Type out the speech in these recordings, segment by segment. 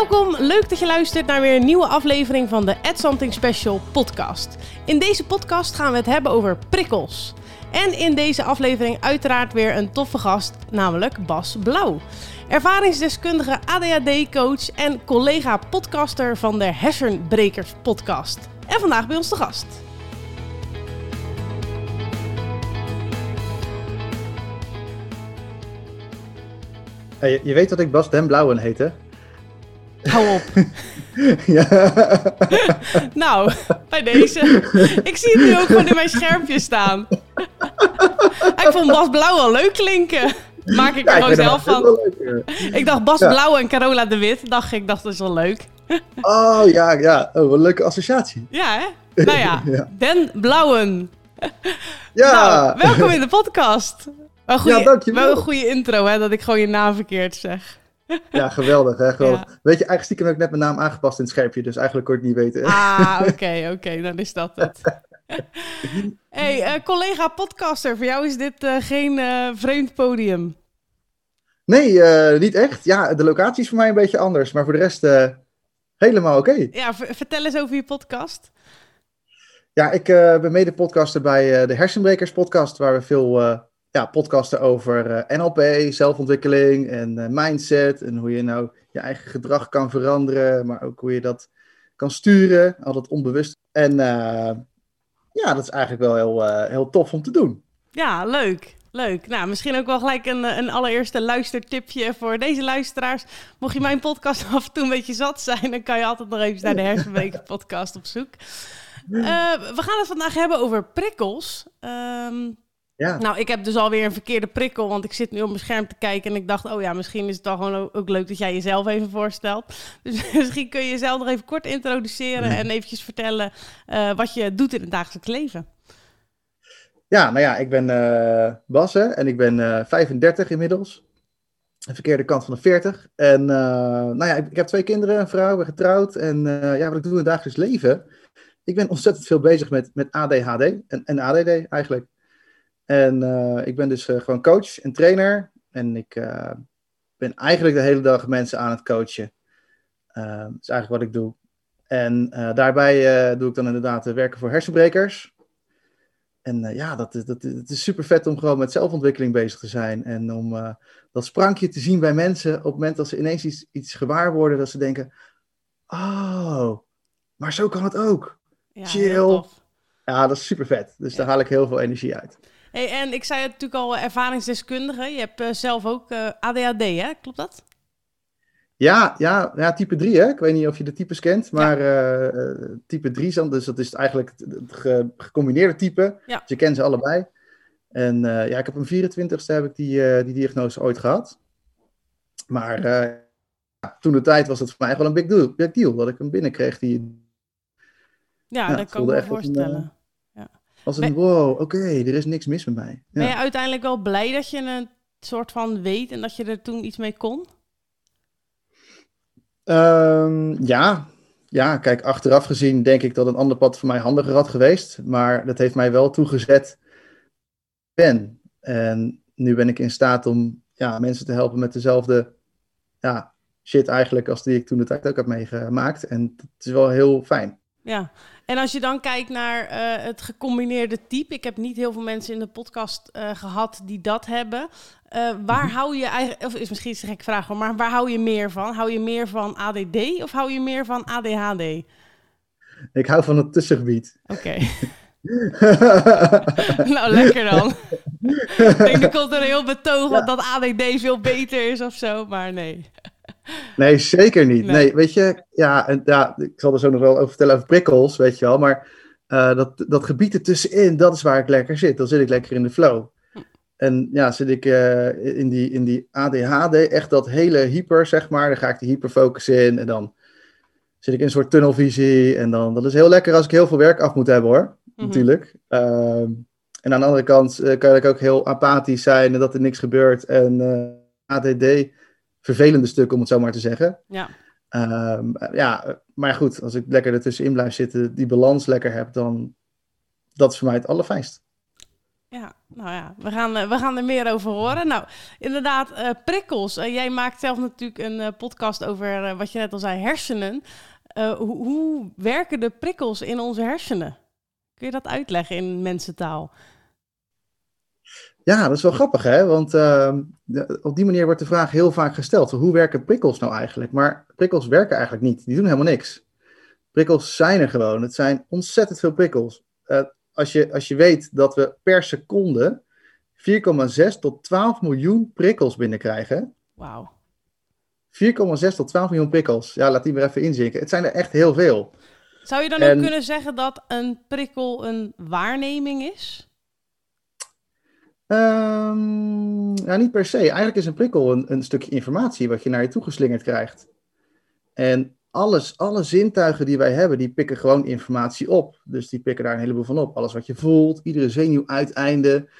Welkom, leuk dat je luistert naar weer een nieuwe aflevering van de Add Something Special podcast. In deze podcast gaan we het hebben over prikkels. En in deze aflevering uiteraard weer een toffe gast, namelijk Bas Blauw. Ervaringsdeskundige ADHD-coach en collega-podcaster van de Hersenbrekers podcast. En vandaag bij ons de gast. Hey, je weet dat ik Bas Den Blauwen heet, hè? Hou op. ja. Nou, bij deze. Ik zie het nu ook gewoon in mijn schermpje staan. ik vond Bas Blauw al leuk klinken. Maak ik er Ja, gewoon zelf van. Ik dacht Bas Ja. Blauw en Carola de Wit. Dacht ik, dacht dat is wel leuk. Oh ja, ja. Oh, wat een leuke associatie. Ja, hè? Nou ja. Den Blauwen. Ja. Nou, welkom in de podcast. Een goeie, Ja, dankjewel. wel een goede intro, hè? Dat ik gewoon je naam verkeerd zeg. Ja, geweldig, hè? Geweldig. Ja. Weet je, eigenlijk stiekem heb ik net mijn naam aangepast in het schermpje, dus eigenlijk kon ik het niet weten. Ah, oké, oké. dan is dat het. hey, eh, collega podcaster. Voor jou is dit eh, geen eh, vreemd podium. Nee, niet echt. Ja, de locatie is voor mij een beetje anders, maar voor de rest helemaal oké. Ja, vertel eens over je podcast. Ja, ik ben mede podcaster bij de Hersenbrekers podcast, waar we veel ja, podcasten over eh, NLP, zelfontwikkeling en eh, mindset. En hoe je nou je eigen gedrag kan veranderen, maar ook hoe je dat kan sturen, altijd onbewust. En eh, ja, dat is eigenlijk wel heel, heel tof om te doen. Ja, leuk. Leuk. Nou, misschien ook wel gelijk een, een allereerste luistertipje voor deze luisteraars. Mocht je mijn podcast af en toe een beetje zat zijn, dan kan je altijd nog even naar de Hersenbreken podcast op zoek. We gaan het vandaag hebben over prikkels. Ehm, Ja, nou, ik heb dus alweer een verkeerde prikkel, want ik zit nu op mijn scherm te kijken en ik dacht, oh ja, misschien is het dan gewoon ook- leuk dat jij jezelf even voorstelt. Dus misschien kun je jezelf nog even kort introduceren en eventjes vertellen eh, wat je doet in het dagelijks leven. ja nou ja, ik ben eh Bas hè, en ik ben eh 35 inmiddels. De verkeerde kant van de 40. En eh, nou ja, ik, ik heb twee kinderen, een vrouw, ben getrouwd. En eh, ja, wat ik doe in het dagelijks leven. Ik ben ontzettend veel bezig met, met ADHD en, en ADD eigenlijk. En eh, ik ben dus eh, gewoon coach en trainer. En ik eh, ben eigenlijk de hele dag mensen aan het coachen. Dat is eigenlijk wat ik doe. En daarbij doe ik dan inderdaad werken voor hersenbrekers. En ja, dat, is- dat, het is super vet om gewoon met zelfontwikkeling bezig te zijn. En om dat sprankje te zien bij mensen op het moment dat ze ineens iets, iets gewaar worden. Dat ze denken, oh, maar zo kan het ook. Ja, Chill. Ja, dat is super vet. Dus daar haal ik heel veel energie uit. Hey, en ik zei het natuurlijk al, ervaringsdeskundige. Je hebt eh, zelf ook eh, ADHD, hè? Klopt dat? Ja, ja, ja, type 3 hè. Ik weet niet of je de types kent, maar eh, type 3, is dan- dus dat is eigenlijk het, het ge- gecombineerde type. Ja. Dus je kent ze allebei. En ja, ik heb een 24ste heb ik die, die diagnose ooit gehad. Maar ja, toen de tijd was het voor mij gewoon een big deal, big deal dat ik hem binnenkreeg. Die Ja, Ja, dat kan ik me echt als een, een wow, oké, er is niks mis met mij. Ben Ja. je uiteindelijk wel blij dat je een soort van weet en dat je er toen iets mee kon? Ehm, ja. ja, kijk, achteraf gezien denk ik dat een ander pad voor mij handiger had geweest. Maar dat heeft mij wel toegezet ben. En nu ben ik in staat om ja, mensen te helpen met dezelfde ja, shit eigenlijk als die ik toen de tijd ook heb meegemaakt. En dat is wel heel fijn. Ja, en als je dan kijkt naar eh, het gecombineerde type. Ik heb niet heel veel mensen in de podcast eh, gehad die dat hebben. Eh, waar Mhm. hou je eigenlijk, of is misschien een gekke vraag, maar waar hou je meer van? Hou je meer van ADD of hou je meer van ADHD? Ik hou van het tussengebied. Oké, nou lekker dan. Ik denk, er komt er een heel betoog want dat ADD veel beter is of zo, maar nee. Nee, zeker niet. Nee. Nee, weet je, ja, en, ja, ik zal er zo nog wel over vertellen over prikkels, weet je wel. Maar eh, dat, dat gebied ertussenin, dat is waar ik lekker zit. Dan zit ik lekker in de flow. En ja, zit ik eh, in, die, in die ADHD, echt dat hele hyper, zeg maar. Dan ga ik die hyperfocus in en dan zit ik in een soort tunnelvisie. En dan, dat is heel lekker als ik heel veel werk af moet hebben, hoor. Mhm. Natuurlijk. Ehm, en aan de andere kant eh, kan ik ook heel apathisch zijn en dat er niks gebeurt. En ADD, vervelende stuk om het zo maar te zeggen. Ja, Ehm, ja, maar goed, als ik lekker ertussenin blijf zitten, die balans lekker heb, dan dat is voor mij het allerfijnst. ja. Nou ja, we gaan, we gaan er meer over horen. Nou, inderdaad, uh, prikkels. jij maakt zelf natuurlijk een podcast over, wat je net al zei, hersenen. Hoe, hoe werken de prikkels in onze hersenen? Kun je dat uitleggen in mensentaal? Ja, dat is wel grappig, hè? Want ehm, op die manier wordt de vraag heel vaak gesteld: hoe werken prikkels nou eigenlijk? Maar prikkels werken eigenlijk niet. Die doen helemaal niks. Prikkels zijn er gewoon. Het zijn ontzettend veel prikkels. Uh, als, je, als je weet dat we per seconde 4,6 tot 12 miljoen prikkels binnenkrijgen. Wauw. 4,6 tot 12 miljoen prikkels. Ja, laat die maar even inzinken. Het zijn er echt heel veel. Zou je dan ook kunnen zeggen dat een prikkel een waarneming is? Ja, niet per se. Eigenlijk is een prikkel een, een stukje informatie wat je naar je toe geslingerd krijgt. En alles, alle zintuigen die wij hebben, die pikken gewoon informatie op. Dus die pikken daar een heleboel van op. Alles wat je voelt, iedere zenuwuiteinde,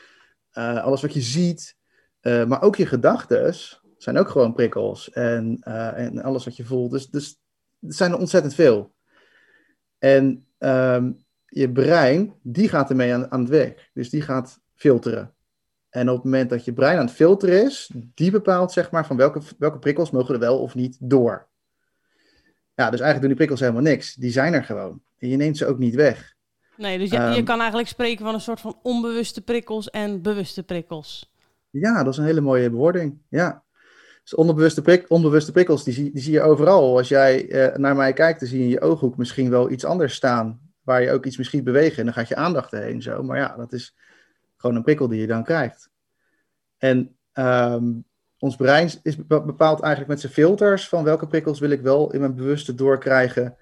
uh, alles wat je ziet. Uh, maar ook je gedachten zijn ook gewoon prikkels. En, uh, en alles wat je voelt. Dus, dus er zijn er ontzettend veel. En um, je brein, die gaat ermee aan, aan het werk. Dus die gaat filteren. En op het moment dat je brein aan het filteren is, die bepaalt zeg maar van welke, welke prikkels mogen er wel of niet door. Ja, dus eigenlijk doen die prikkels helemaal niks. Die zijn er gewoon. En je neemt ze ook niet weg. Nee, dus je, je ehm, kan eigenlijk spreken van een soort van onbewuste prikkels en bewuste prikkels. Ja, dat is een hele mooie bewoording. Ja. Dus onbewuste, prik, onbewuste prikkels, die zie, die zie je overal. Als jij uh, naar mij kijkt, dan zie je in je ooghoek misschien wel iets anders staan. Waar je ook iets misschien bewegen en dan gaat je aandacht erheen zo. Maar ja, dat is gewoon een prikkel die je dan krijgt. En um, ons brein is bepaalt eigenlijk met zijn filters van welke prikkels wil ik wel in mijn bewuste doorkrijgen.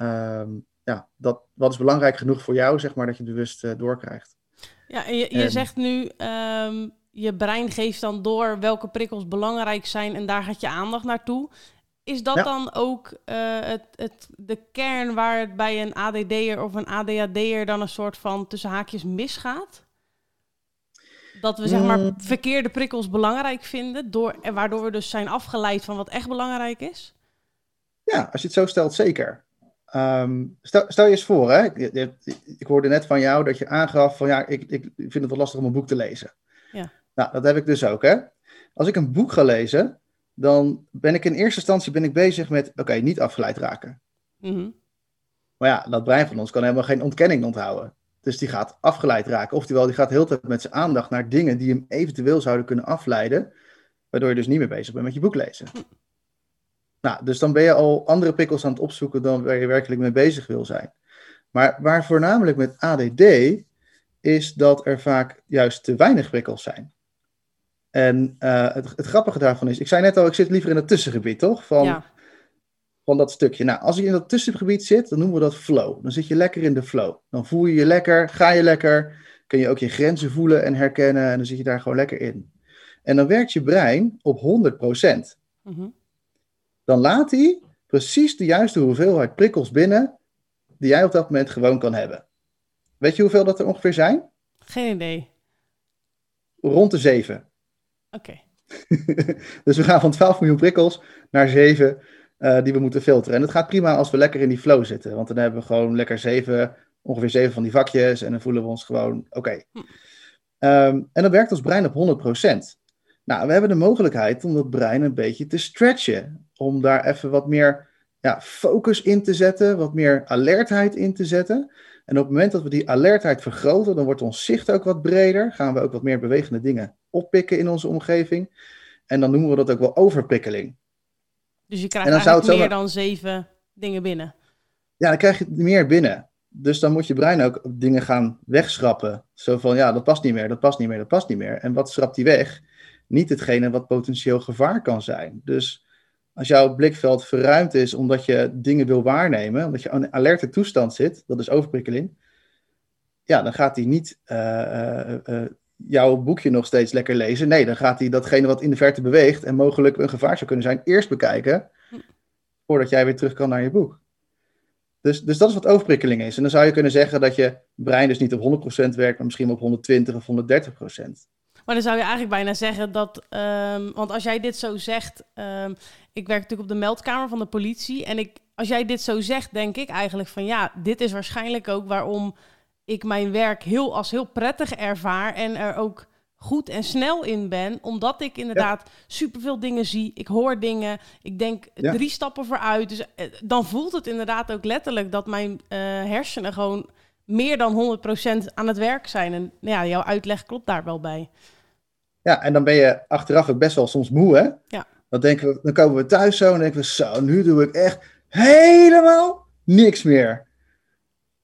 Um, ja, dat, wat is belangrijk genoeg voor jou, zeg maar, dat je bewust uh, doorkrijgt. Ja, en je, je zegt nu, um, je brein geeft dan door welke prikkels belangrijk zijn en daar gaat je aandacht naartoe. Is dat dan ook uh, het, het, de kern waar het bij een ADD'er of een ADHD'er dan een soort van tussen haakjes misgaat? Dat we zeg maar mm. verkeerde prikkels belangrijk vinden, door, en waardoor we dus zijn afgeleid van wat echt belangrijk is? Ja, als je het zo stelt, zeker. Um, stel, stel, je eens voor, hè? Ik, ik, hoorde net van jou dat je aangaf van ja, ik, ik vind het wel lastig om een boek te lezen. Ja. Nou, dat heb ik dus ook, hè? Als ik een boek ga lezen, dan ben ik in eerste instantie ben ik bezig met, oké, niet afgeleid raken. Mm Maar ja, dat brein van ons kan helemaal geen ontkenning onthouden. Dus die gaat afgeleid raken. Oftewel, die gaat heel tijd met zijn aandacht naar dingen die hem eventueel zouden kunnen afleiden. Waardoor je dus niet meer bezig bent met je boek lezen. Hm. Nou, dus dan ben je al andere prikkels aan het opzoeken dan waar je werkelijk mee bezig wil zijn. Maar waar voornamelijk met ADD is dat er vaak juist te weinig prikkels zijn. En uh, het, het, grappige daarvan is, ik zei net al, ik zit liever in het tussengebied, toch? Van, ja van dat stukje. Nou, als je in dat tussengebied zit, dan noemen we dat flow. Dan zit je lekker in de flow. Dan voel je je lekker, ga je lekker, kun je ook je grenzen voelen en herkennen en dan zit je daar gewoon lekker in. En dan werkt je brein op 100%. Mm Dan laat hij precies de juiste hoeveelheid prikkels binnen die jij op dat moment gewoon kan hebben. Weet je hoeveel dat er ongeveer zijn? Geen idee. Rond de 7. Oké. dus we gaan van 12 miljoen prikkels naar 7 uh, die we moeten filteren. En het gaat prima als we lekker in die flow zitten. Want dan hebben we gewoon lekker zeven, ongeveer zeven van die vakjes. En dan voelen we ons gewoon oké. Hm. Ehm, en dan werkt ons brein op 100%. Nou, we hebben de mogelijkheid om dat brein een beetje te stretchen. Om daar even wat meer ja, focus in te zetten, wat meer alertheid in te zetten. En op het moment dat we die alertheid vergroten, dan wordt ons zicht ook wat breder. Gaan we ook wat meer bewegende dingen oppikken in onze omgeving. En dan noemen we dat ook wel overprikkeling. Dus je krijgt eigenlijk meer dan zeven dingen binnen. Ja, dan krijg je meer binnen. Dus dan moet je brein ook dingen gaan wegschrappen. Zo van, ja, dat past niet meer, dat past niet meer, dat past niet meer. En wat schrapt die weg? Niet hetgene wat potentieel gevaar kan zijn. Dus als jouw blikveld verruimd is omdat je dingen wil waarnemen, omdat je in een alerte toestand zit, dat is overprikkeling, ja, dan gaat hij niet uh, uh, jouw boekje nog steeds lekker lezen. Nee, dan gaat hij datgene wat in de verte beweegt en mogelijk een gevaar zou kunnen zijn, eerst bekijken. Voordat jij weer terug kan naar je boek. Dus, dus dat is wat overprikkeling is. En dan zou je kunnen zeggen dat je brein dus niet op 100% werkt, maar misschien op 120 of 130%. Maar dan zou je eigenlijk bijna zeggen dat, um, want als jij dit zo zegt, um, ik werk natuurlijk op de meldkamer van de politie en ik, als jij dit zo zegt, denk ik eigenlijk van ja, dit is waarschijnlijk ook waarom ik mijn werk heel als heel prettig ervaar en er ook goed en snel in ben, omdat ik inderdaad ja. superveel dingen zie. Ik hoor dingen, ik denk drie stappen vooruit. Dus eh, dan voelt het inderdaad ook letterlijk dat mijn uh, hersenen gewoon meer dan 100% aan het werk zijn. En ja, jouw uitleg klopt daar wel bij. Ja, en dan ben je achteraf ook best wel soms moe, hè? Ja. Dan, denken we, dan komen we thuis zo en denken we, zo, nu doe ik echt helemaal niks meer.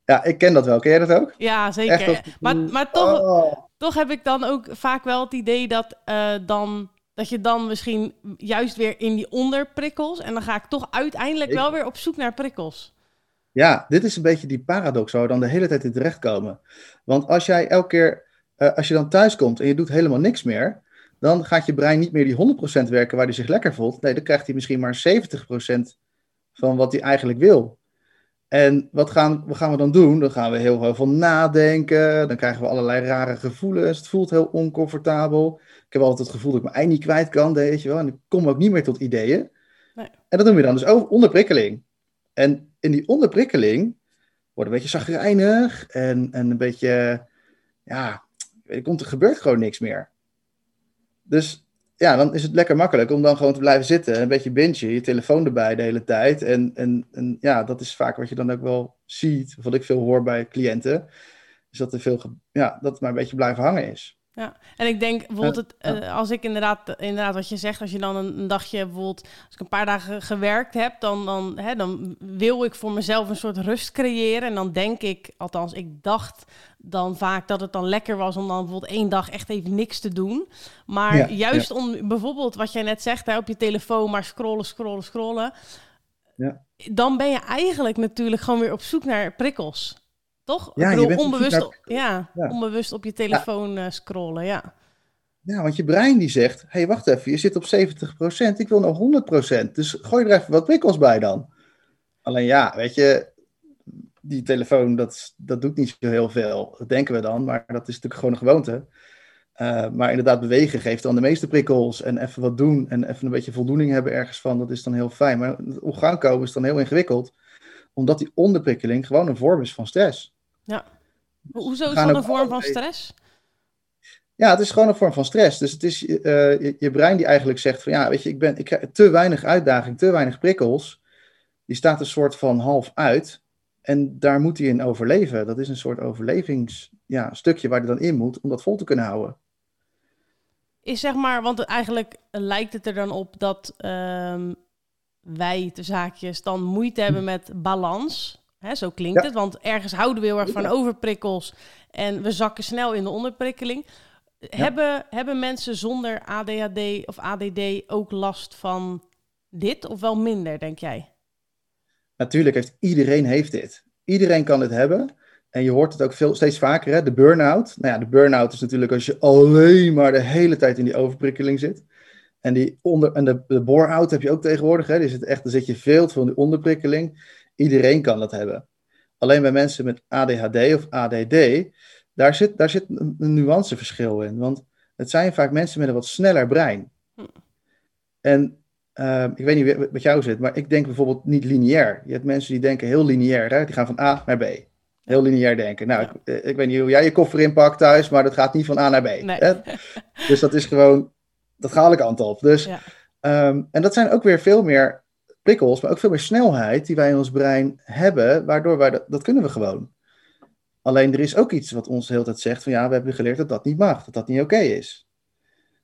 Ja, ik ken dat wel. Ken jij dat ook? Ja, zeker. maar, maar toch, oh. toch heb ik dan ook vaak wel het idee dat, uh, dan, dat je dan misschien juist weer in die onderprikkels... en dan ga ik toch uiteindelijk wel weer op zoek naar prikkels. Ja, dit is een beetje die paradox waar we dan de hele tijd in terechtkomen. Want als jij elke keer, uh, als je dan thuis komt en je doet helemaal niks meer... dan gaat je brein niet meer die 100% werken waar hij zich lekker voelt. Nee, dan krijgt hij misschien maar 70% van wat hij eigenlijk wil. En wat gaan, wat gaan we dan doen? Dan gaan we heel, heel veel nadenken. Dan krijgen we allerlei rare gevoelens. Het voelt heel oncomfortabel. Ik heb altijd het gevoel dat ik mijn ei niet kwijt kan, weet je wel. En ik kom ook niet meer tot ideeën. Nee. En dat doen we dan dus over onderprikkeling. En in die onderprikkeling wordt een beetje zagrijnig en, en een beetje, ja, er, komt, er gebeurt gewoon niks meer. Dus ja, dan is het lekker makkelijk om dan gewoon te blijven zitten. Een beetje bingen, je telefoon erbij de hele tijd. En, en, en ja, dat is vaak wat je dan ook wel ziet, wat ik veel hoor bij cliënten. Is dat er veel, ja, dat het maar een beetje blijven hangen is. Ja, en ik denk bijvoorbeeld, het, uh, als ik inderdaad, inderdaad wat je zegt, als je dan een, een, dagje bijvoorbeeld, als ik een paar dagen gewerkt heb, dan, dan, hè, dan wil ik voor mezelf een soort rust creëren. En dan denk ik, althans, ik dacht dan vaak dat het dan lekker was om dan bijvoorbeeld één dag echt even niks te doen. Maar ja, juist ja. om bijvoorbeeld wat jij net zegt, hè, op je telefoon maar scrollen, scrollen, scrollen. Ja. Dan ben je eigenlijk natuurlijk gewoon weer op zoek naar prikkels. Toch? Ja, ik bedoel, je bent onbewust, naar... ja, ja, onbewust op je telefoon uh, scrollen, ja. Ja, want je brein die zegt, hé, hey, wacht even, je zit op 70%, ik wil nou 100%. Dus gooi er even wat prikkels bij dan. Alleen ja, weet je, die telefoon, dat, dat doet niet zo heel veel. Dat denken we dan, maar dat is natuurlijk gewoon een gewoonte. Uh, maar inderdaad, bewegen geeft dan de meeste prikkels. En even wat doen en even een beetje voldoening hebben ergens van, dat is dan heel fijn. Maar op gang komen is dan heel ingewikkeld omdat die onderprikkeling gewoon een vorm is van stress. Ja. Hoezo is dat een vorm van stress? Ja, het is gewoon een vorm van stress. Dus het is uh, je, je, brein die eigenlijk zegt van ja, weet je, ik, ben, ik krijg te weinig uitdaging, te weinig prikkels. Die staat een soort van half uit. En daar moet hij in overleven. Dat is een soort overlevingsstukje ja, stukje waar hij dan in moet om dat vol te kunnen houden. Is zeg maar, want eigenlijk lijkt het er dan op dat um, wij, de zaakjes, dan moeite hebben met balans. Hè, zo klinkt ja. het, want ergens houden we heel erg van overprikkels en we zakken snel in de onderprikkeling. Ja. Hebben, hebben mensen zonder ADHD of ADD ook last van dit of wel minder, denk jij? Natuurlijk heeft iedereen heeft dit. Iedereen kan dit hebben. En je hoort het ook veel, steeds vaker, hè? de burn-out. Nou ja, de burn-out is natuurlijk als je alleen maar de hele tijd in die overprikkeling zit. En, die onder, en de, de bore-out heb je ook tegenwoordig. Hè? Dus het echt, dan zit je veel van die onderprikkeling. Iedereen kan dat hebben. Alleen bij mensen met ADHD of ADD, daar zit, daar zit een, nuanceverschil in. Want het zijn vaak mensen met een wat sneller brein. Hm. En uh, ik weet niet wat jou zit, maar ik denk bijvoorbeeld niet lineair. Je hebt mensen die denken heel lineair. Hè? Die gaan van A naar B. Heel lineair denken. Nou, ja. ik, eh, ik, weet niet hoe jij je koffer inpakt thuis, maar dat gaat niet van A naar B. Nee. Hè? Dus dat is gewoon dat ga ik kant op. Dus, ja. um, en dat zijn ook weer veel meer prikkels, maar ook veel meer snelheid die wij in ons brein hebben, waardoor wij dat, dat kunnen we gewoon. Alleen er is ook iets wat ons de hele tijd zegt van ja, we hebben geleerd dat dat niet mag, dat dat niet oké okay is.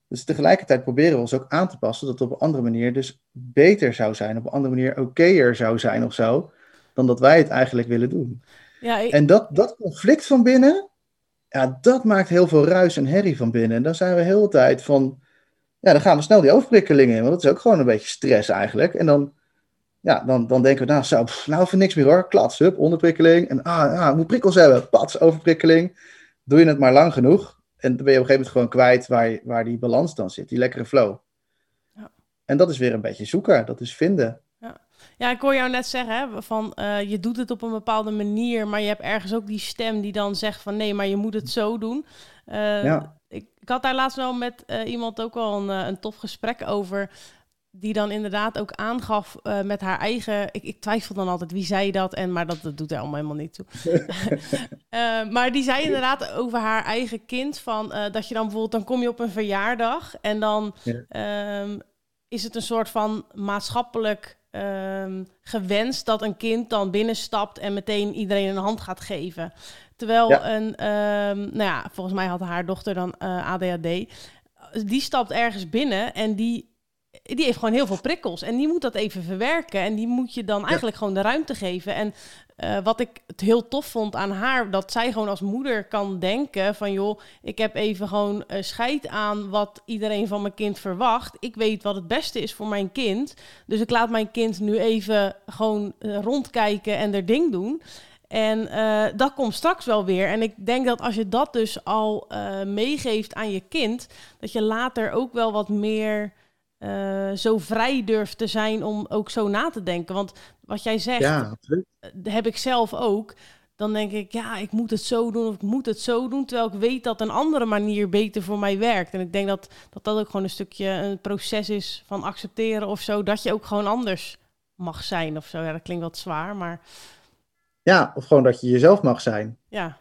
Dus tegelijkertijd proberen we ons ook aan te passen dat het op een andere manier dus beter zou zijn, op een andere manier okéer zou zijn of zo, dan dat wij het eigenlijk willen doen. Ja, ik... En dat, dat conflict van binnen, ja, dat maakt heel veel ruis en herrie van binnen. En dan zijn we heel de tijd van, ja, dan gaan we snel die overprikkeling in, want dat is ook gewoon een beetje stress eigenlijk. En dan, ja, dan, dan denken we, nou, zo, pff, nou even niks meer hoor, klats, hup, onderprikkeling. En ah, ja, moet prikkels hebben, pats, overprikkeling. Doe je het maar lang genoeg, en dan ben je op een gegeven moment gewoon kwijt waar, waar die balans dan zit, die lekkere flow. Ja. En dat is weer een beetje zoeken, dat is vinden. Ja, ja ik hoor jou net zeggen, hè, van uh, je doet het op een bepaalde manier, maar je hebt ergens ook die stem die dan zegt van nee, maar je moet het zo doen. Uh, ja ik, ik had daar laatst wel met uh, iemand ook al een, een tof gesprek over. Die dan inderdaad ook aangaf uh, met haar eigen. Ik, ik, twijfel dan altijd wie zei dat, en, maar dat, dat doet er allemaal helemaal niet toe. uh, maar die zei inderdaad over haar eigen kind: van, uh, dat je dan bijvoorbeeld, dan kom je op een verjaardag en dan ja. um, is het een soort van maatschappelijk um, gewenst dat een kind dan binnenstapt en meteen iedereen een hand gaat geven. Terwijl ja. een, um, nou ja, volgens mij had haar dochter dan ADHD. Die stapt ergens binnen en die die heeft gewoon heel veel prikkels. En die moet dat even verwerken. En die moet je dan eigenlijk gewoon de ruimte geven. En uh, wat ik het heel tof vond aan haar, dat zij gewoon als moeder kan denken van joh, ik heb even gewoon uh, scheid aan wat iedereen van mijn kind verwacht. Ik weet wat het beste is voor mijn kind. Dus ik laat mijn kind nu even gewoon uh, rondkijken en er ding doen. En dat komt straks wel weer. En ik denk dat als je dat dus al meegeeft aan je kind, dat je later ook wel wat meer uh, zo vrij durft te zijn om ook zo na te denken. Want wat jij zegt, ja, eh, heb ik zelf ook. Dan denk ik, ja, ik moet het zo doen of ik moet het zo doen. Terwijl ik weet dat een andere manier beter voor mij werkt. En ik denk dat dat, dat ook gewoon een stukje een proces is van accepteren of zo. Dat je ook gewoon anders mag zijn of zo. Ja, dat klinkt wat zwaar, maar... Ja, of gewoon dat je jezelf mag zijn. Ja.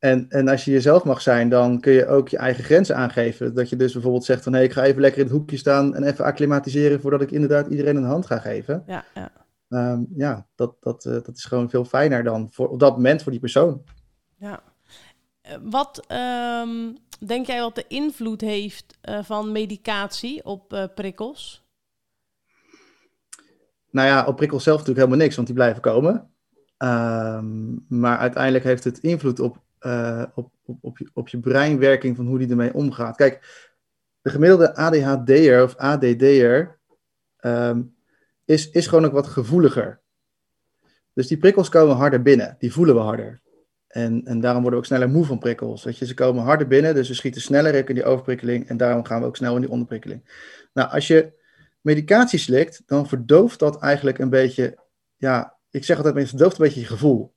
En, en als je jezelf mag zijn, dan kun je ook je eigen grenzen aangeven. Dat je dus bijvoorbeeld zegt van hé, hey, ik ga even lekker in het hoekje staan en even acclimatiseren voordat ik inderdaad iedereen een hand ga geven. Ja, ja. Um, ja dat, dat, uh, dat is gewoon veel fijner dan voor, op dat moment voor die persoon. Ja. Wat um, denk jij wat de invloed heeft uh, van medicatie op prikkels? Nou ja, op prikkels zelf natuurlijk helemaal niks, want die blijven komen. Um, maar uiteindelijk heeft het invloed op uh, op, op, op, je, breinwerking van hoe die ermee omgaat. Kijk, de gemiddelde ADHD'er of ADD'er um, is, is gewoon ook wat gevoeliger. Dus die prikkels komen harder binnen, die voelen we harder. En, en daarom worden we ook sneller moe van prikkels. Weet je, ze komen harder binnen, dus we schieten sneller in die overprikkeling en daarom gaan we ook snel in die onderprikkeling. Nou, als je medicatie slikt, dan verdooft dat eigenlijk een beetje, ja, ik zeg altijd, het verdooft een beetje je gevoel.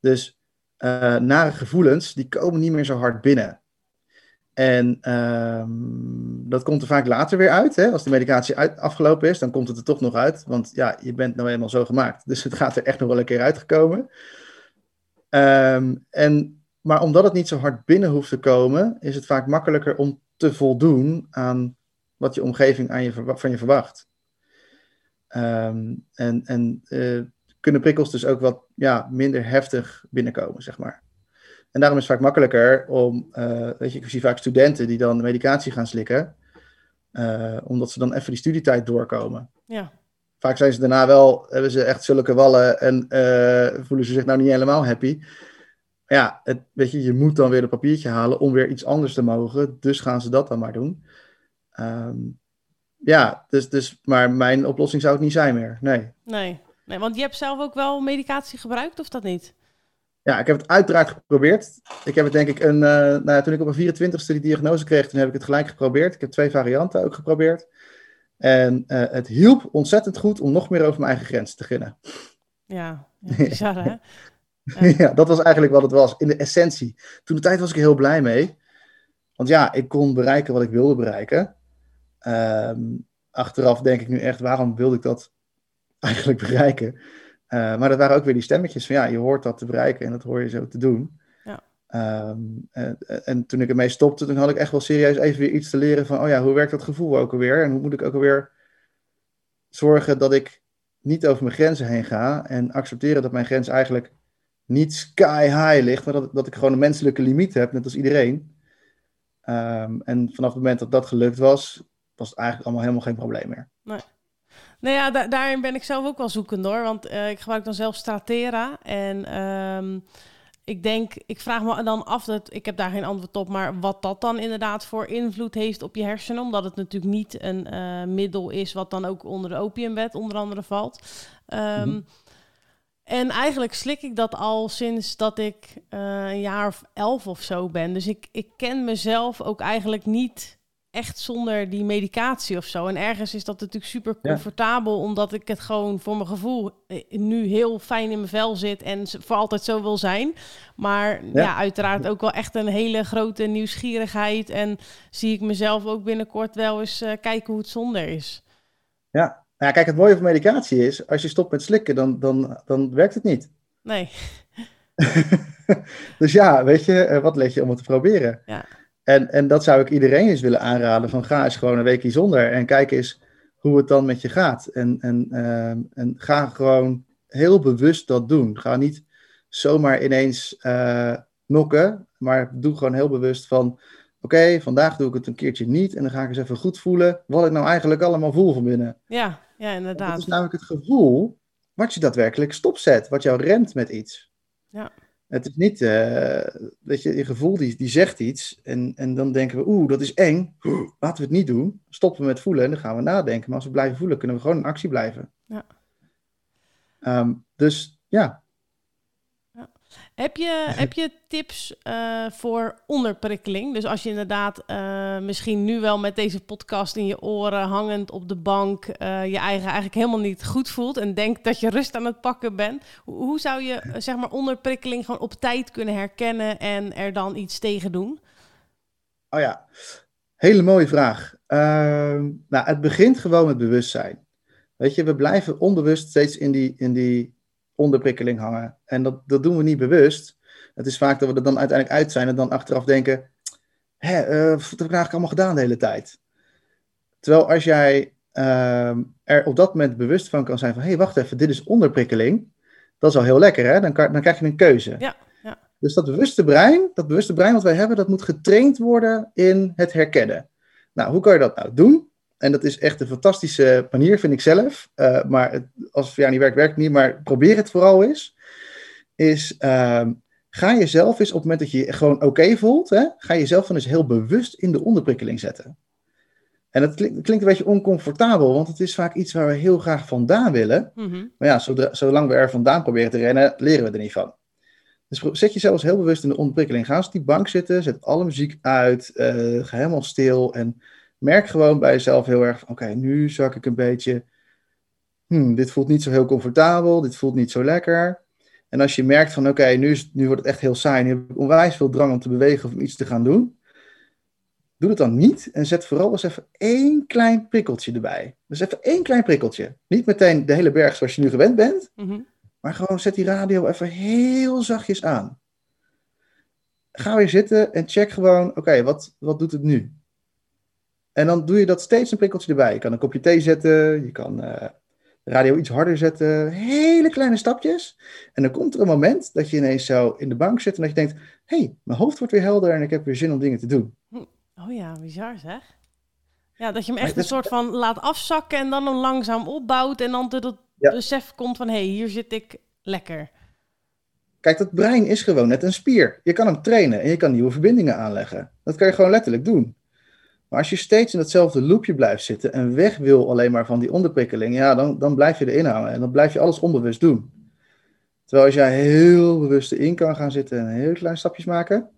Dus uh, nare gevoelens, die komen niet meer zo hard binnen. En uh, dat komt er vaak later weer uit. Hè? Als de medicatie uit, afgelopen is, dan komt het er toch nog uit. Want ja, je bent nou eenmaal zo gemaakt. Dus het gaat er echt nog wel een keer uitgekomen. Um, en, maar omdat het niet zo hard binnen hoeft te komen, is het vaak makkelijker om te voldoen aan wat je omgeving aan je, van je verwacht. Um, en en uh, kunnen prikkels dus ook wat ja, minder heftig binnenkomen, zeg maar. En daarom is het vaak makkelijker om, uh, weet je, ik zie vaak studenten die dan medicatie gaan slikken, uh, omdat ze dan even die studietijd doorkomen. Ja. Vaak zijn ze daarna wel, hebben ze echt zulke wallen en uh, voelen ze zich nou niet helemaal happy. Ja, het, weet je, je moet dan weer een papiertje halen om weer iets anders te mogen, dus gaan ze dat dan maar doen. Um, ja, dus, dus, maar mijn oplossing zou het niet zijn meer, nee. Nee. Nee, want je hebt zelf ook wel medicatie gebruikt, of dat niet? Ja, ik heb het uiteraard geprobeerd. Ik heb het denk ik een, uh, nou ja, toen ik op mijn 24ste die diagnose kreeg, toen heb ik het gelijk geprobeerd. Ik heb twee varianten ook geprobeerd. En uh, het hielp ontzettend goed om nog meer over mijn eigen grenzen te beginnen. Ja, ja bizar hè? ja, dat was eigenlijk wat het was, in de essentie. Toen de tijd was ik er heel blij mee. Want ja, ik kon bereiken wat ik wilde bereiken. Um, achteraf denk ik nu echt, waarom wilde ik dat eigenlijk bereiken. Uh, maar dat waren ook weer die stemmetjes van ja, je hoort dat te bereiken en dat hoor je zo te doen. Ja. Um, en, en, toen ik ermee stopte, toen had ik echt wel serieus even weer iets te leren van, oh ja, hoe werkt dat gevoel ook alweer? En hoe moet ik ook alweer zorgen dat ik niet over mijn grenzen heen ga en accepteren dat mijn grens eigenlijk niet sky high ligt, maar dat, dat ik gewoon een menselijke limiet heb, net als iedereen. Um, en vanaf het moment dat dat gelukt was, was het eigenlijk allemaal helemaal geen probleem meer. Nee. Nou ja, da daarin ben ik zelf ook wel zoekend hoor. Want uh, ik gebruik dan zelf Stratera. En um, ik denk, ik vraag me dan af, dat, ik heb daar geen antwoord op, maar wat dat dan inderdaad voor invloed heeft op je hersenen. Omdat het natuurlijk niet een uh, middel is wat dan ook onder de opiumwet onder andere valt. Um, mm -hmm. En eigenlijk slik ik dat al sinds dat ik uh, een jaar of elf of zo ben. Dus ik, ik ken mezelf ook eigenlijk niet echt zonder die medicatie of zo. En ergens is dat natuurlijk super comfortabel, omdat ik het gewoon voor mijn gevoel eh, nu heel fijn in mijn vel zit en voor altijd zo wil zijn. Maar ja, uiteraard ook wel echt een hele grote nieuwsgierigheid. En zie ik mezelf ook binnenkort wel eens uh, kijken hoe het zonder is. Ja. Nou ja, kijk, het mooie van medicatie is, als je stopt met slikken, dan, dan, dan werkt het niet. Nee. dus ja, weet je, eh, wat let je om het te proberen? Ja. En, en dat zou ik iedereen eens willen aanraden: van ga eens gewoon een weekje zonder en kijk eens hoe het dan met je gaat. En, en, ehm, en ga gewoon heel bewust dat doen. Ga niet zomaar ineens uh, nokken, maar doe gewoon heel bewust van: oké, vandaag doe ik het een keertje niet en dan ga ik eens even goed voelen wat ik nou eigenlijk allemaal voel van binnen. Ja, ja inderdaad. Dat is namelijk het gevoel wat je daadwerkelijk stopzet, wat jou remt met iets. Ja. Het is niet, uh, dat je, je gevoel die, die zegt iets en, en dan denken we, oeh, dat is eng, laten we het niet doen. Stoppen we met voelen en dan gaan we nadenken. Maar als we blijven voelen, kunnen we gewoon in actie blijven. Ja. Um, dus ja, heb je, heb je tips uh, voor onderprikkeling? Dus als je inderdaad uh, misschien nu wel met deze podcast in je oren hangend op de bank uh, je eigen eigenlijk helemaal niet goed voelt en denkt dat je rust aan het pakken bent. Hoe, hoe zou je zeg maar onderprikkeling gewoon op tijd kunnen herkennen en er dan iets tegen doen? Oh ja, hele mooie vraag. Ehm, nou, het begint gewoon met bewustzijn. Weet je, we blijven onbewust steeds in die, in die onderprikkeling hangen. En dat, dat doen we niet bewust. Het is vaak dat we er dan uiteindelijk uit zijn en dan achteraf denken: Hé, uh, wat heb ik eigenlijk allemaal gedaan de hele tijd? Terwijl als jij uh, er op dat moment bewust van kan zijn van: hé, hey, wacht even, dit is onderprikkeling. Dat is al heel lekker, hè? Dan, kan, dan krijg je een keuze. Ja, ja. Dus dat bewuste brein, dat bewuste brein wat wij hebben, dat moet getraind worden in het herkennen. Nou, hoe kan je dat nou doen? En dat is echt een fantastische manier, vind ik zelf. Uh, maar het, als het niet werkt, werkt het niet. Maar probeer het vooral eens. Is, uh, ga jezelf eens op het moment dat je je gewoon oké voelt, hè, ga jezelf dan eens heel bewust in de onderprikkeling zetten. En dat klinkt, klinkt een beetje oncomfortabel, want het is vaak iets waar we heel graag vandaan willen. Mm -hmm. Maar ja, zodra, zolang we er vandaan proberen te rennen, leren we er niet van. Dus zet jezelf eens heel bewust in de onderprikkeling. Ga eens op die bank zitten, zet alle muziek uit, uh, ga helemaal stil en merk gewoon bij jezelf heel erg oké, nu zak ik een beetje, hmm, dit voelt niet zo heel comfortabel, dit voelt niet zo lekker. En als je merkt van oké, nu, nu wordt het echt heel saai, nu heb ik onwijs veel drang om te bewegen of om iets te gaan doen, doe het dan niet en zet vooral eens even één klein prikkeltje erbij. Dus even één klein prikkeltje. Niet meteen de hele berg zoals je nu gewend bent, mm -hmm. maar gewoon zet die radio even heel zachtjes aan. Ga weer zitten en check gewoon, oké, wat, wat doet het nu? En dan doe je dat steeds een prikkeltje erbij. Je kan een kopje thee zetten, je kan uh, de radio iets harder zetten. Hele kleine stapjes. En dan komt er een moment dat je ineens zo in de bank zit en dat je denkt: hé, hey, mijn hoofd wordt weer helder en ik heb weer zin om dingen te doen. Oh ja, bizar zeg. Ja, dat je hem echt een soort van laat afzakken en dan hem langzaam opbouwt en dan tot het ja. besef komt van hé, hey, hier zit ik lekker. Kijk, dat brein is gewoon net een spier. Je kan hem trainen en je kan nieuwe verbindingen aanleggen. Dat kan je gewoon letterlijk doen. Maar als je steeds in datzelfde loopje blijft zitten en weg wil alleen maar van die onderprikkeling, ja, dan, dan blijf je erin hangen en dan blijf je alles onbewust doen. Terwijl als jij heel bewust erin kan gaan zitten en heel kleine stapjes maken,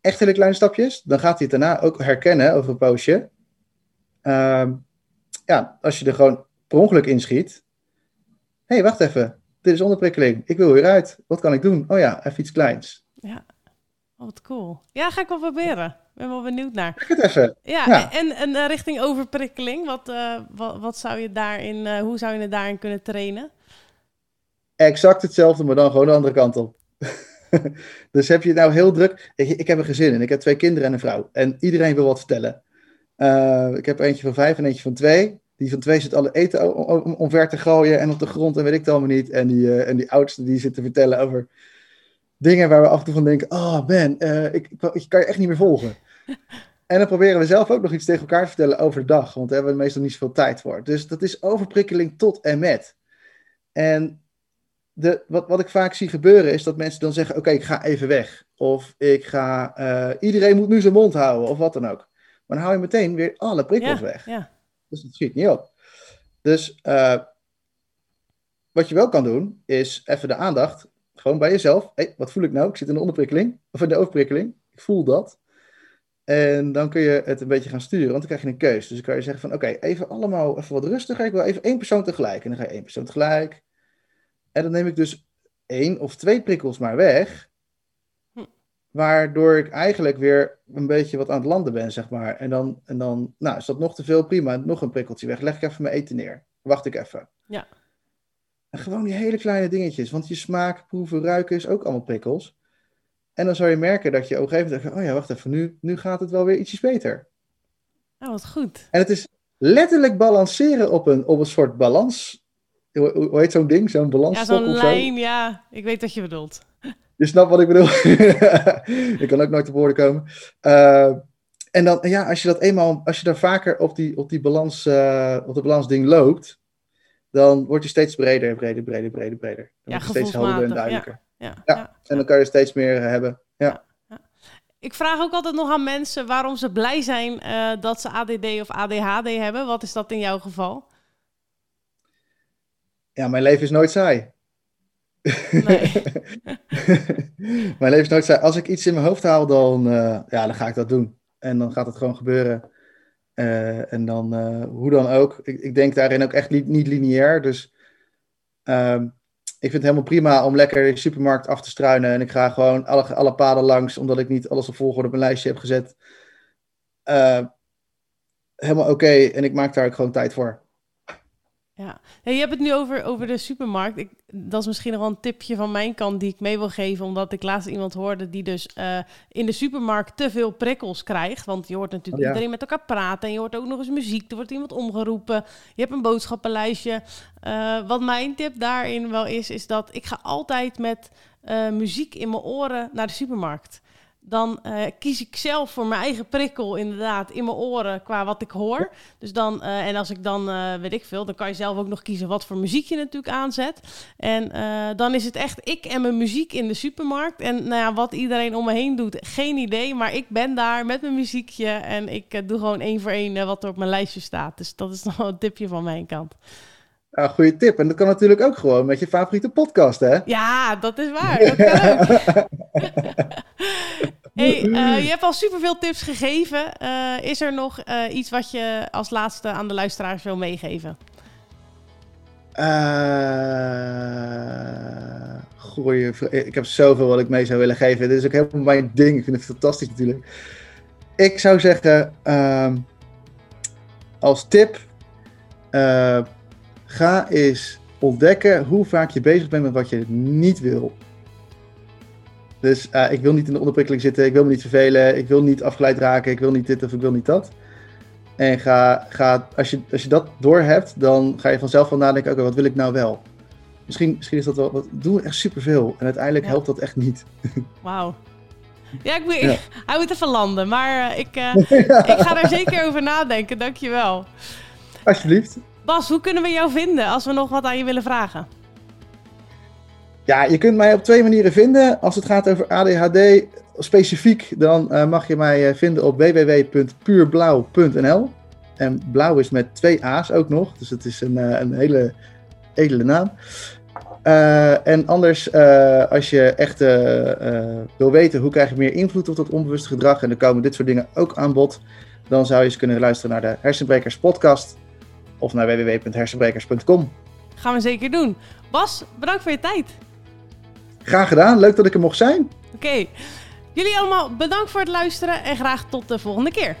echt hele kleine stapjes, dan gaat hij het daarna ook herkennen over een poosje. Uh, ja, als je er gewoon per ongeluk inschiet. Hé, hey, wacht even, dit is onderprikkeling, ik wil weer uit, wat kan ik doen? Oh ja, even iets kleins. Ja, wat cool. Ja, ga ik wel proberen ben wel benieuwd naar. Kijk het even. Ja, ja. en, en uh, richting overprikkeling, wat, uh, wat, wat, zou je daarin, uh, hoe zou je het daarin kunnen trainen? Exact hetzelfde, maar dan gewoon de andere kant op. dus heb je het nou heel druk. Ik, ik, heb een gezin en ik heb twee kinderen en een vrouw. En iedereen wil wat vertellen. ik heb eentje van vijf en eentje van twee. Die van twee zit alle eten omver te gooien en op de grond en weet ik het allemaal niet. En die, en die oudste die zit te vertellen over dingen waar we af en toe van denken: oh man, uh, ik, ik, kan je echt niet meer volgen. en dan proberen we zelf ook nog iets tegen elkaar te vertellen over de dag, want daar hebben we meestal niet zoveel tijd voor. Dus dat is overprikkeling tot en met. En de, wat, wat ik vaak zie gebeuren is dat mensen dan zeggen: Oké, ik ga even weg. Of ik ga, uh, iedereen moet nu zijn mond houden, of wat dan ook. Maar dan hou je meteen weer alle prikkels ja, weg. Ja. Dus dat schiet niet op. Dus uh, wat je wel kan doen, is even de aandacht gewoon bij jezelf. Hey, wat voel ik nou? Ik zit in de onderprikkeling. Of in de overprikkeling. Ik voel dat. En dan kun je het een beetje gaan sturen, want dan krijg je een keus. Dus dan kan je zeggen van, oké, even allemaal even wat rustiger. Ik wil even één persoon tegelijk. En dan ga je één persoon tegelijk. En dan neem ik dus één of twee prikkels maar weg. Hm. Waardoor ik eigenlijk weer een beetje wat aan het landen ben, zeg maar. En dan, en dan nou, is dat nog te veel, prima. Nog een prikkeltje weg. Leg ik even mijn eten neer. Wacht ik even. Ja. En gewoon die hele kleine dingetjes. Want je smaak, proeven, ruiken is ook allemaal prikkels. En dan zou je merken dat je op een gegeven moment denkt, oh ja, wacht even, nu, nu gaat het wel weer ietsjes beter. Oh, wat goed. En het is letterlijk balanceren op een, op een soort balans. Hoe, hoe heet zo'n ding? Zo'n Ja, balansstok zo'n zo? lijn, ja. Ik weet wat je bedoelt. Je snapt wat ik bedoel. ik kan ook nooit te woorden komen. Eh, en dan, ja, als je dat eenmaal, als je daar vaker op die, op die balans, eh, op de balansding loopt, dan wordt je steeds breder, breder, breder, breder, breder. Dan Ja, wordt steeds helderder en duidelijker. Ja, Ja. ja. En dan kan je steeds meer eh, hebben. Ja. Ik vraag ook altijd nog aan mensen waarom ze blij zijn eh, dat ze ADD of ADHD hebben. Wat is dat in jouw geval? ja, mijn leven is nooit saai. Nee. mijn leven is nooit saai. Als ik iets in mijn hoofd haal, dan, eh, ja, dan ga ik dat doen. En dan gaat het gewoon gebeuren. Eh, en dan, eh, hoe dan ook. Ik, ik denk daarin ook echt niet, niet lineair. Dus ehm, ik vind het helemaal prima om lekker de supermarkt af te struinen. En ik ga gewoon alle, alle paden langs, omdat ik niet alles op volgorde op mijn lijstje heb gezet. Eh, helemaal oké. En ik maak daar ook gewoon tijd voor. Ja. Ja, je hebt het nu over, over de supermarkt. Ik, dat is misschien nog wel een tipje van mijn kant die ik mee wil geven. Omdat ik laatst iemand hoorde die dus eh, in de supermarkt te veel prikkels krijgt. Want je hoort natuurlijk Oh, ja. iedereen met elkaar praten. En je hoort ook nog eens muziek. Er wordt iemand omgeroepen. Je hebt een boodschappenlijstje. Eh, wat mijn tip daarin wel is, is dat ik ga altijd met eh, muziek in mijn oren naar de supermarkt. Dan eh, kies ik zelf voor mijn eigen prikkel inderdaad in mijn oren qua wat ik hoor. Dus dan, eh, en als ik dan, eh, weet ik veel, dan kan je zelf ook nog kiezen wat voor muziek je natuurlijk aanzet. En dan is het echt ik en mijn muziek in de supermarkt. En nou ja, wat iedereen om me heen doet, geen idee. Maar ik ben daar met mijn muziekje en ik doe gewoon één voor één wat er op mijn lijstje staat. Dus dat is nog een tipje van mijn kant. Ja, goede tip. En dat kan natuurlijk ook gewoon met je favoriete podcast, hè? Ja, dat is waar. Dat kan ook. hey, eh, je hebt al superveel tips gegeven. Eh, is er nog eh, iets wat je als laatste aan de luisteraars wil meegeven? Goeie Ik heb zoveel wat ik mee zou willen geven. Dit is ook helemaal mijn ding. Ik vind het fantastisch natuurlijk. Ik zou zeggen, ehm, als tip, ga eens ontdekken hoe vaak je bezig bent met wat je niet wil. Dus eh, ik wil niet in de onderprikkeling zitten, ik wil me niet vervelen, ik wil niet afgeleid raken, ik wil niet dit of ik wil niet dat. En ga, ga, als, je, als je dat doorhebt, dan ga je vanzelf wel nadenken, oké, wat wil ik nou wel? Misschien, misschien is dat wel, wat, doen we echt superveel en uiteindelijk Ja. helpt dat echt niet. Wauw. Ja, ik moet, Ja. hij moet even landen, maar eh, ik, eh, ik ga daar zeker over nadenken. Dankjewel. Alsjeblieft. Bas, hoe kunnen we jou vinden als we nog wat aan je willen vragen? Ja, je kunt mij op twee manieren vinden. Als het gaat over ADHD specifiek, dan eh, mag je mij eh, vinden op www.puurblauw.nl. En blauw is met twee A's ook nog, dus het is een, eh, een hele edele naam. En anders, als je echt wil weten hoe krijg je meer invloed op dat onbewuste gedrag, en er komen dit soort dingen ook aan bod, dan zou je eens kunnen luisteren naar de Hersenbrekers podcast of naar www.hersenbrekers.com. Gaan we zeker doen. Bas, bedankt voor je tijd. Graag gedaan, leuk dat ik er mocht zijn. Oké. Jullie allemaal bedankt voor het luisteren en graag tot de volgende keer.